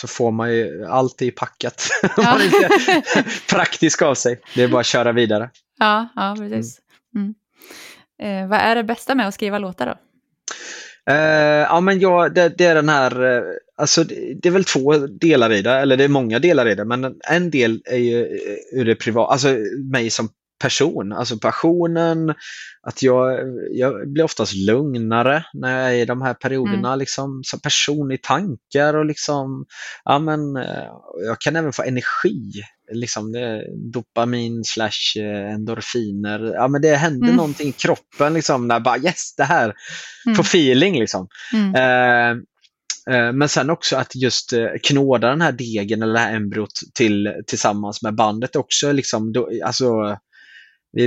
så får man ju alltid packat. Ja. är praktisk av sig. Det är bara att köra vidare. ja, ja, precis. Mm. Eh, vad är det bästa med att skriva låtar då? Uh, ja, men ja, det, det är den här, eh, alltså det, det är väl två delar i det, eller det är många delar i det, men en del är ju eh, ur det privata, alltså mig som person, alltså passionen, att jag, jag blir oftast lugnare när jag är i de här perioderna, liksom som person i tankar och liksom, ja men eh, jag kan även få energi, liksom dopamin slash eh, endorfiner, ja men det händer Mm. någonting i kroppen liksom, när jag bara yes, det här, Mm. få feeling liksom. Mm. Eh, eh, men sen också att just knåda den här degen eller det här embryot till, tillsammans med bandet också. Liksom, då, alltså, vi,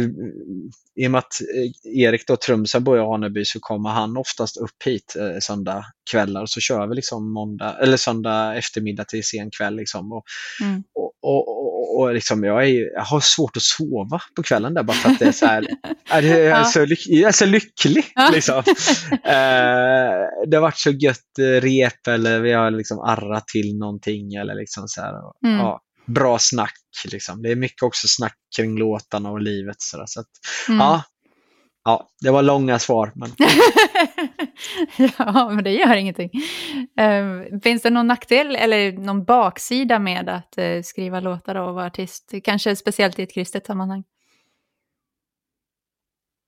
I och med att eh, Erik då, trumsen bor i Aneby så kommer han oftast upp hit eh, söndag kvällar så kör vi liksom måndag, eller söndag eftermiddag till sen kväll. Liksom. Och, mm. och, och, och, och liksom, jag, är, jag har svårt att sova på kvällen där bara för att det är så här, är, jag, är så, lyck, jag är så lycklig. Liksom. eh, det har varit så gött eh, rep eller vi har liksom arrat till någonting eller liksom så här. Mm. Ja, bra snack. Liksom. Det är mycket också snack kring låtarna och livet. Så, så att, mm. ja, ja, det var långa svar. Men... ja, men det gör ingenting. Uh, finns det någon nackdel eller någon baksida med att uh, skriva låtar och vara artist? Kanske speciellt i ett kristet sammanhang?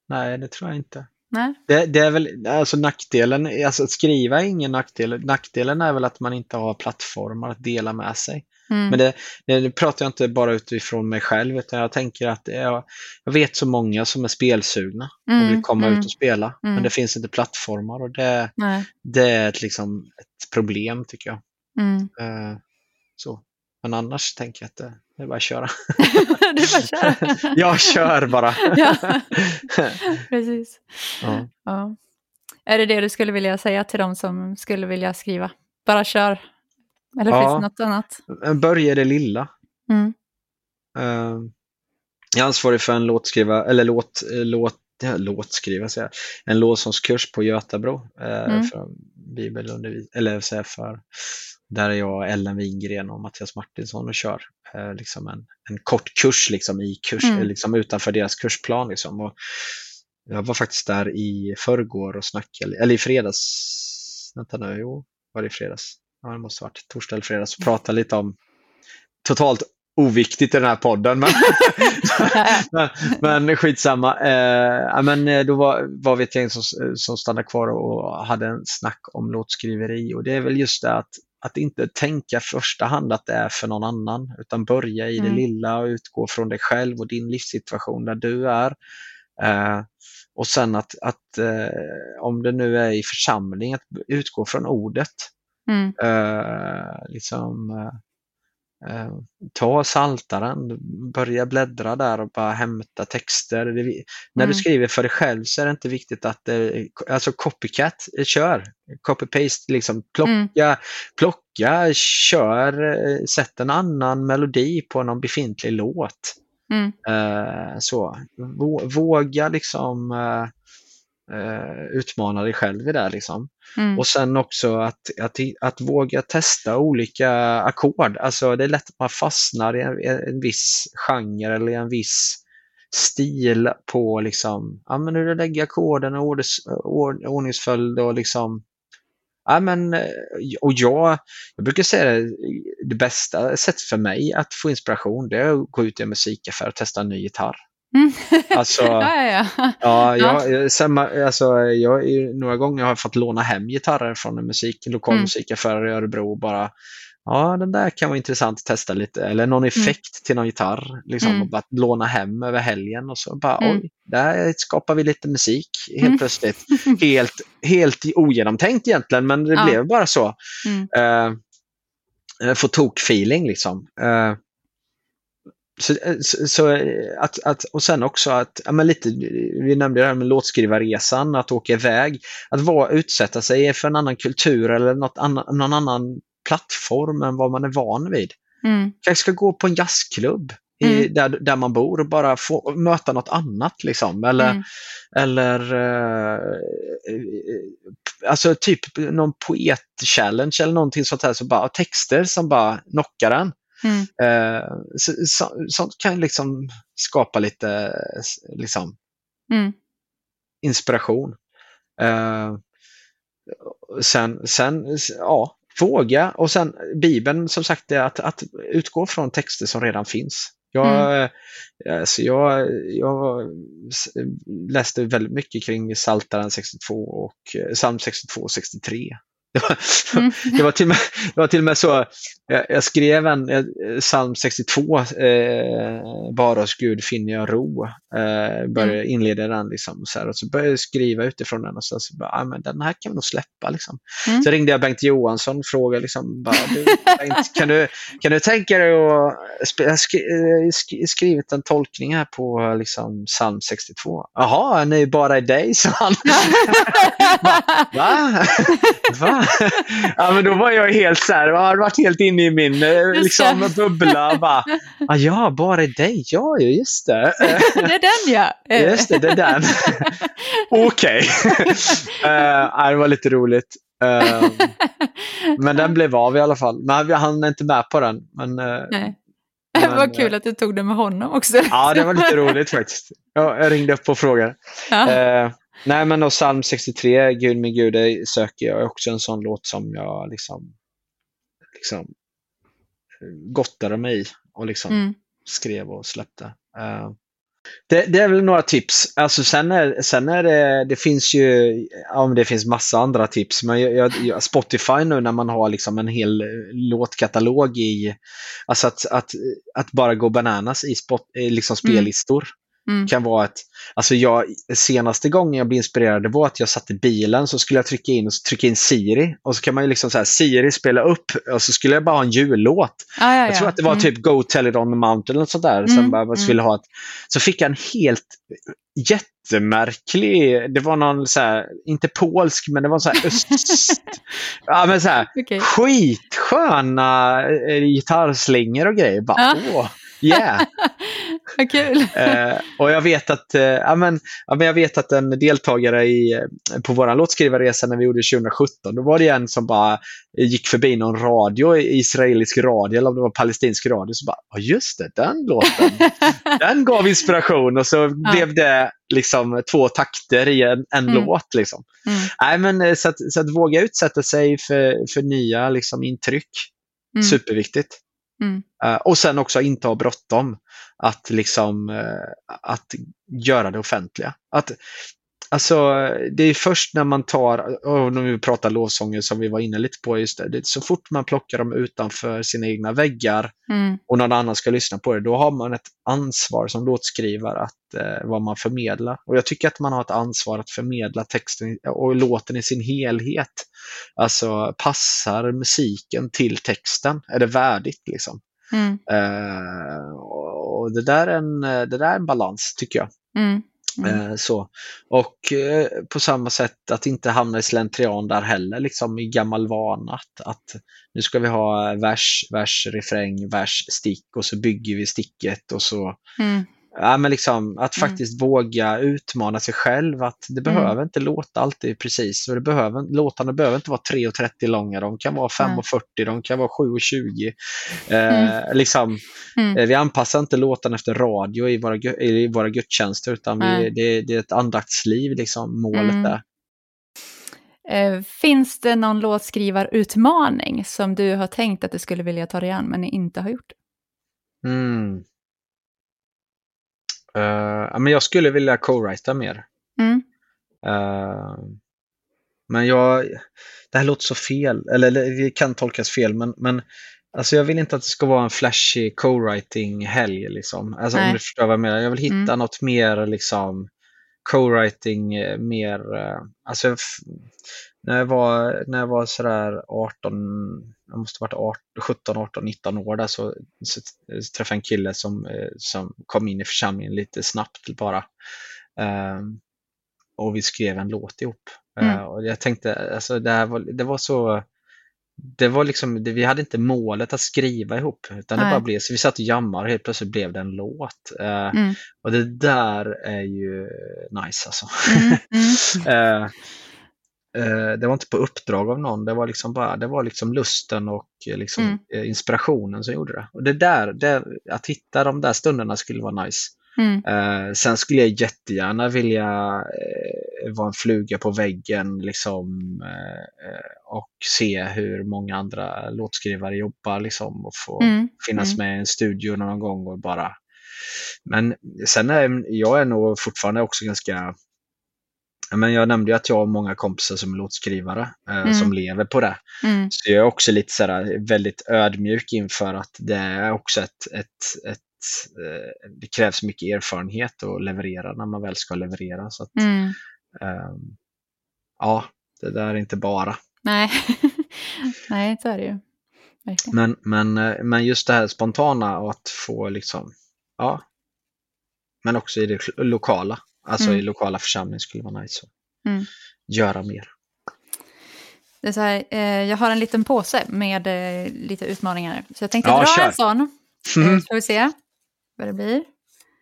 Nej, det tror jag inte. Nej. Det, det, är väl, alltså nackdelen, alltså att skriva är ingen nackdel. Nackdelen är väl att man inte har plattformar att dela med sig. Mm. Men det, det pratar jag inte bara utifrån mig själv utan jag tänker att jag, jag vet så många som är spelsugna mm. och vill komma mm. ut och spela. Men mm. det finns inte plattformar och det, det är ett, liksom, ett problem tycker jag. Uh, så. Men annars tänker jag att det, det är bara att köra. det är bara köra. jag kör bara. ja. Precis. Ja. ja. Är det det du skulle vilja säga till dem som skulle vilja skriva? Bara kör. Eller ja, finns det något annat? Börja det lilla. Mm. Uh, jag är ansvarig för en låtskriva, eller låt, låt, ja, låtskriva, säger en lovsångskurs på Götabro. Uh, mm. för bibelundervis eller så för där är jag Ellen Wingren och Mattias Martinsson och kör uh, liksom en, en kort kurs liksom, i kurs, mm. liksom utanför deras kursplan. Liksom. Och jag var faktiskt där i förrgår och snackade, eller i fredags, vänta nu, jo, var det i fredags? ja, det måste ha varit torsdag eller fredag, så prata lite om totalt oviktigt i den här podden. Men, men, men skitsamma. Eh, men eh, då var, var vi ett gäng som, som stannade kvar och hade en snack om låtskriveri och det är väl just det att, att inte tänka första hand att det är för någon annan utan börja i mm. det lilla och utgå från dig själv och din livssituation där du är. Eh, och sen att, att eh, om det nu är i församling, att utgå från ordet. Mm. Uh, liksom, uh, ta saltaren, börja bläddra där och bara hämta texter. Det, mm. När du mm. skriver för dig själv så är det inte viktigt att det, alltså copycat, kör. Copy-paste, liksom plocka, mm. plocka, kör, sätt en annan melodi på någon befintlig låt. Mm. Uh, så. Våga liksom uh, utmana dig själv i det. Liksom. Mm. Och sen också att, att, att våga testa olika ackord. Alltså det är lätt att man fastnar i en, en viss genre eller en viss stil på liksom, ja men hur du lägger ackorden och ordningsföljd och liksom Ja, men, och jag, jag brukar säga det, det bästa sättet för mig att få inspiration det är att gå ut i en musikaffär och testa en ny gitarr. Mm. Alltså, ja, ja, ja. ja, jag, sen, alltså, jag, några gånger har jag fått låna hem gitarrer från en musik, lokal mm. musikaffär i Örebro och bara Ja, den där kan vara intressant att testa lite. Eller någon mm. effekt mm. till någon gitarr. Liksom, mm. och bara låna hem över helgen och så bara mm. oj, där skapar vi lite musik helt mm. plötsligt. helt, helt ogenomtänkt egentligen, men det ja. blev bara så. Uh, få tok-feeling liksom. Uh, så, eh, så, så, eh, att, att, och sen också att, ja, men lite, vi nämnde det här med låtskrivarresan, att åka iväg, att vara, utsätta sig för en annan kultur eller något annan, någon annan plattform än vad man är van vid. Mm. Kanske ska gå på en jazzklubb i, mm. där, där man bor och bara få möta något annat. Liksom. Eller, mm. eller uh, alltså typ någon poet-challenge eller någonting sånt här. Så bara, texter som bara knockar en. Mm. Eh, så, så, sånt kan liksom skapa lite liksom, mm. inspiration. Eh, sen, sen, ja, våga och sen Bibeln som sagt är att, att utgå från texter som redan finns. Jag, mm. alltså jag, jag läste väldigt mycket kring Saltaren 62 och Psalm 62 och 63. Det var, mm. det var, till, och med, det var till och med så, jag, jag skrev en eh, psalm 62, eh, bara hos Gud finner jag ro. Eh, började mm. inleda den liksom, så här, och så började jag skriva utifrån den och så, så bara, ah, men den här kan vi nog släppa. Liksom. Mm. Så ringde jag Bengt Johansson och frågade, liksom, bara, du, Bengt, kan, du, kan du tänka dig att jag har skri, skrivit en tolkning här på liksom, psalm 62. Jaha, ni bara i dig, sa han. Va? Va? Ja, men då var jag helt så här, jag hade varit helt inne i min eh, liksom, bubbla. Bara, ah, ja, bara dig. Ja, just det. det är den ja. just det, det är den. Okej. uh, det var lite roligt. Uh, men den blev av i alla fall. Men vi hann inte med på den. Men, uh, Nej. Det var kul att du tog det med honom också. Ja, det var lite roligt faktiskt. Jag ringde upp och frågade. Ja. Nej men och psalm 63, Gud min Gud, det söker jag också en sån låt som jag liksom, liksom gottade mig i och liksom mm. skrev och släppte. Uh, det, det, är väl några tips. Alltså sen är, sen är det, det finns ju, ja det finns massa andra tips, men jag, jag, Spotify nu när man har liksom en hel låtkatalog i, alltså att, att, att bara gå bananas i spot, liksom mm. spellistor. Mm. Kan vara ett, alltså jag, senaste gången jag blev inspirerad var att jag satt i bilen så skulle jag trycka in, och trycka in Siri och så kan man ju liksom så Siri spela upp och så skulle jag bara ha en jullåt. Ah, ja, ja. Jag tror att det var mm. typ Go Tell It On The Mountain eller sånt där. Mm. Som bara skulle ha ett, så fick jag en helt jättemärklig, det var någon så här, inte polsk men det var så här öst... ja men så här, okay. skitsköna eh, gitarrslingor och grejer. Bara, ah. åh, Yeah! Vad kul! eh, och jag vet att, eh, ja, men, ja, men jag vet att en deltagare i, eh, på vår låtskrivarresa när vi gjorde 2017, då var det en som bara gick förbi någon radio, israelisk radio eller om det var palestinsk radio, så bara, ja just det, den låten, den gav inspiration och så ja. blev det liksom två takter i en, en mm. låt. Liksom. Mm. Nej, men, eh, så, att, så att våga utsätta sig för, för nya liksom, intryck, mm. superviktigt. Mm. Uh, och sen också inte ha bråttom att, liksom, uh, att göra det offentliga. Att, alltså, det är först när man tar, och när vi pratar lovsånger som vi var inne lite på, just det, så fort man plockar dem utanför sina egna väggar mm. och någon annan ska lyssna på det, då har man ett ansvar som låtskrivare att uh, vad man förmedlar. Och jag tycker att man har ett ansvar att förmedla texten och låten i sin helhet. Alltså passar musiken till texten? Är det värdigt liksom? Mm. Uh, och det där, är en, det där är en balans tycker jag. Mm. Mm. Så. Och på samma sätt att inte hamna i slentrian där heller, liksom i gammal vana. Att, att nu ska vi ha vers, vers, refräng, vers, stick och så bygger vi sticket och så mm. Ja, men liksom, att mm. faktiskt våga utmana sig själv. Att det mm. behöver inte låta alltid precis. Och det behöver, låtarna behöver inte vara 3.30 långa. De kan vara 5.40, de kan vara 7.20. Eh, mm. liksom, mm. eh, vi anpassar inte låtarna efter radio i våra, i våra gudstjänster utan vi, det, det, är ett andaktsliv, liksom, målet mm. där. Eh, finns det någon låtskrivarutmaning som du har tänkt att du skulle vilja ta dig an men inte har gjort? Mm. Uh, men jag skulle vilja co-writa mer. Mm. Uh, men jag, det här låter så fel, eller det kan tolkas fel, men, men alltså jag vill inte att det ska vara en flashig co-writing-helg. Liksom. Alltså, om du förstår vad jag menar. Jag vill hitta mm. något mer liksom, co-writing, eh, mer... Alltså, när jag var, när jag var sådär 18, jag måste ha varit 17, 18, 19 år där så, så träffade jag en kille som, eh, som kom in i församlingen lite snabbt bara. Um, och vi skrev en låt ihop. Mm. Uh, och jag tänkte, alltså det, var, det var så det var liksom, vi hade inte målet att skriva ihop utan Nej. det bara blev så vi satt och jammade och helt plötsligt blev det en låt. Uh, mm. Och det där är ju nice alltså. Mm. uh, Eh, det var inte på uppdrag av någon, det var liksom bara det var liksom lusten och eh, liksom mm. Eh, inspirationen som gjorde det. Och det där, det, att hitta de där stunderna skulle vara nice. Mm. Eh, sen skulle jag jättegärna vilja eh, vara en fluga på väggen liksom, eh, och se hur många andra låtskrivare jobbar liksom, och få mm. finnas mm. med i en studio någon gång och bara men sen är jag är nog fortfarande också ganska men jag nämnde ju att jag har många kompisar som är låtskrivare eh, Mm. som lever på det. Mm. Så jag är också lite sådär, väldigt ödmjuk inför att det är också ett, ett, ett eh, det krävs mycket erfarenhet att leverera när man väl ska leverera. Så att, Mm. ehm, ja, det där är inte bara. Nej. Nej, så är det ju. Verkligen. Men, men, eh, men just det här spontana och att få liksom, ja, men också i det lokala, alltså Mm. i lokala församlingar skulle vara nice att Mm. göra mer. Det är så här, eh, jag har en liten påse med eh, lite utmaningar. Så jag tänkte Ja, dra kör. en sån. Eh, så får vi se vad det blir.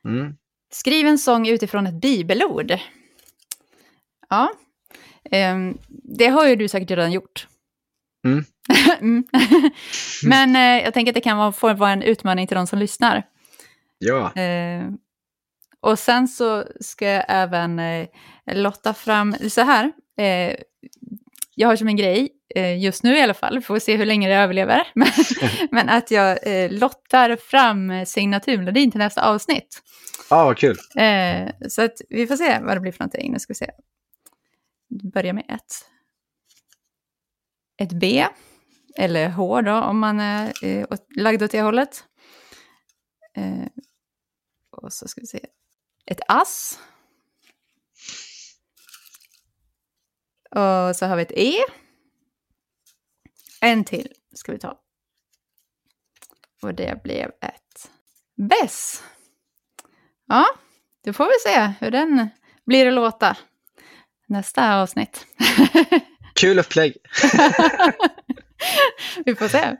Mm. Skriv en sång utifrån ett bibelord. Ja, ehm, det har ju du säkert redan gjort. Mm. Mm. Men eh, jag tänker att det kan vara, få vara en utmaning till de som lyssnar. Ja, Eh, och sen så ska jag även eh, lotta fram, så här, eh, jag har som en grej, eh, just nu i alla fall, får se hur länge det överlever, men, men att jag eh, lottar fram signaturmelodin till nästa avsnitt. ah, vad kul. Eh, så att vi får se vad det blir för någonting. Nu ska vi se. Börja med ett. Ett B. Eller H då, om man är lagd åt det hållet. Och så ska vi se. Ett ass. Och så har vi ett E. En till ska vi ta. Och det blev ett bess. Ja, då får vi se hur den blir att låta. Nästa avsnitt. Kul upplägg. vi får se.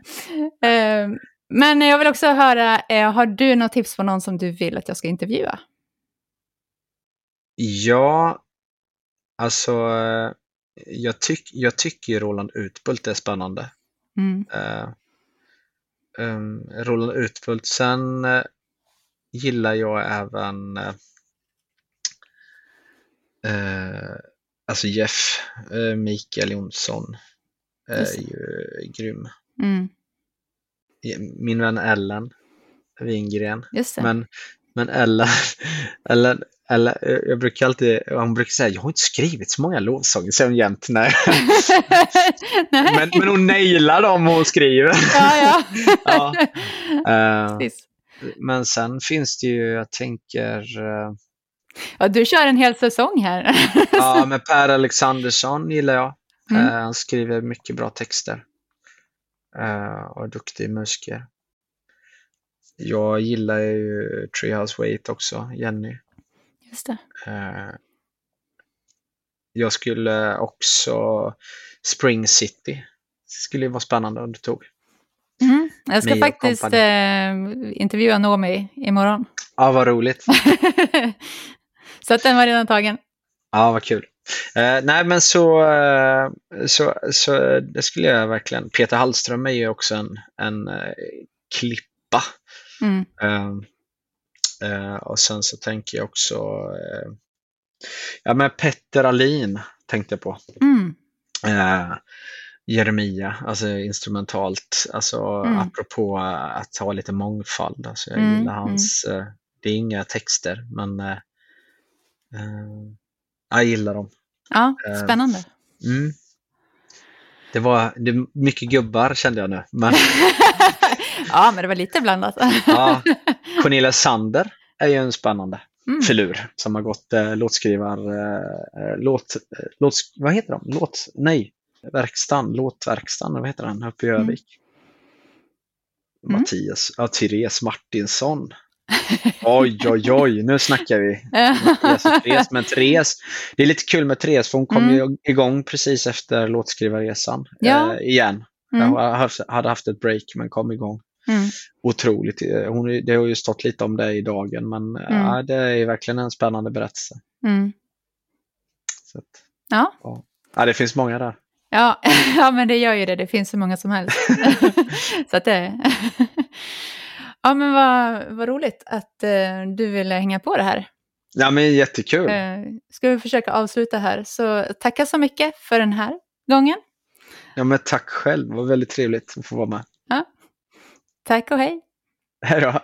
Eh, Men jag vill också höra, eh, har du något tips på någon som du vill att jag ska intervjua? Ja, alltså eh, jag, tyck, jag tycker Roland Utbult är spännande. Mm. Eh, um, Roland Utbult. Sen eh, gillar jag även eh, alltså Jeff Mikael Jonsson är ju grym. Mm. Min vän Ellen Wingren. Men, men Ellen, Ellen, Ellen, jag brukar alltid, hon brukar säga jag har inte skrivit så många lovsånger, säger hon jämt. Nej. Men, men hon nailar dem hon skriver. Ja, ja. ja. Eh, Precis. men sen finns det ju, jag tänker, eh, ja, du kör en hel säsong här. ja men Per Alexandersson gillar jag. Mm. Eh, han skriver mycket bra texter. Eh, och är duktig musiker. Jag gillar ju Treehouse Wait också, Jenny. Just det. Eh, jag skulle också Spring City. skulle ju vara spännande om du tog. Mm. Jag ska Mia och faktiskt eh, intervjua Noomi imorgon. Ja, vad roligt. så att den var redan tagen. Ja, vad kul. Eh, nej, men så, eh, så, så det skulle jag verkligen. Peter Hallström är ju också en, en eh, klippa. Mm. Eh, och sen så tänker jag också eh, ja, men Petter Alin tänkte jag på. Mm. Eh, Jeremia, alltså instrumentalt, alltså Mm. apropå att ha lite mångfald. Alltså jag Mm, gillar hans, eh, det är inga texter, men eh, jag gillar dem. Ja, spännande. Mm. Det var det mycket gubbar kände jag nu, men ja, men det var lite blandat. ja, Cornelia Sander är ju en spännande Mm. filur som har gått eh, låtskrivar, eh, låt, eh, låt, vad heter de? Låt, nej, verkstan, låtverkstan, vad heter den, uppe i Mm. Övik? Mm. Mattias, ja, Therese Martinsson. Oj, oj, oj, nu snackar vi. Mattias Therese. Men Therese, det är lite kul med Therese för hon kom Mm. ju igång precis efter låtskrivarresan Ja. eh, igen. Mm. Jag hade haft ett break men kom igång. Mm. Otroligt. Eh, Hon, det har ju stått lite om det i dagen men eh, Mm. ja, det är verkligen en spännande berättelse. Mm. Att, Ja. ja, det finns många där. Ja, ja, men det gör ju det. Det finns så många som helst. så att det... ja, men vad, vad roligt att eh, du ville hänga på det här. Ja men jättekul. Eh, ska vi försöka avsluta här. Så tacka så mycket för den här gången. Ja men tack själv, det var väldigt trevligt att få vara med. Tack och hej. Hej då.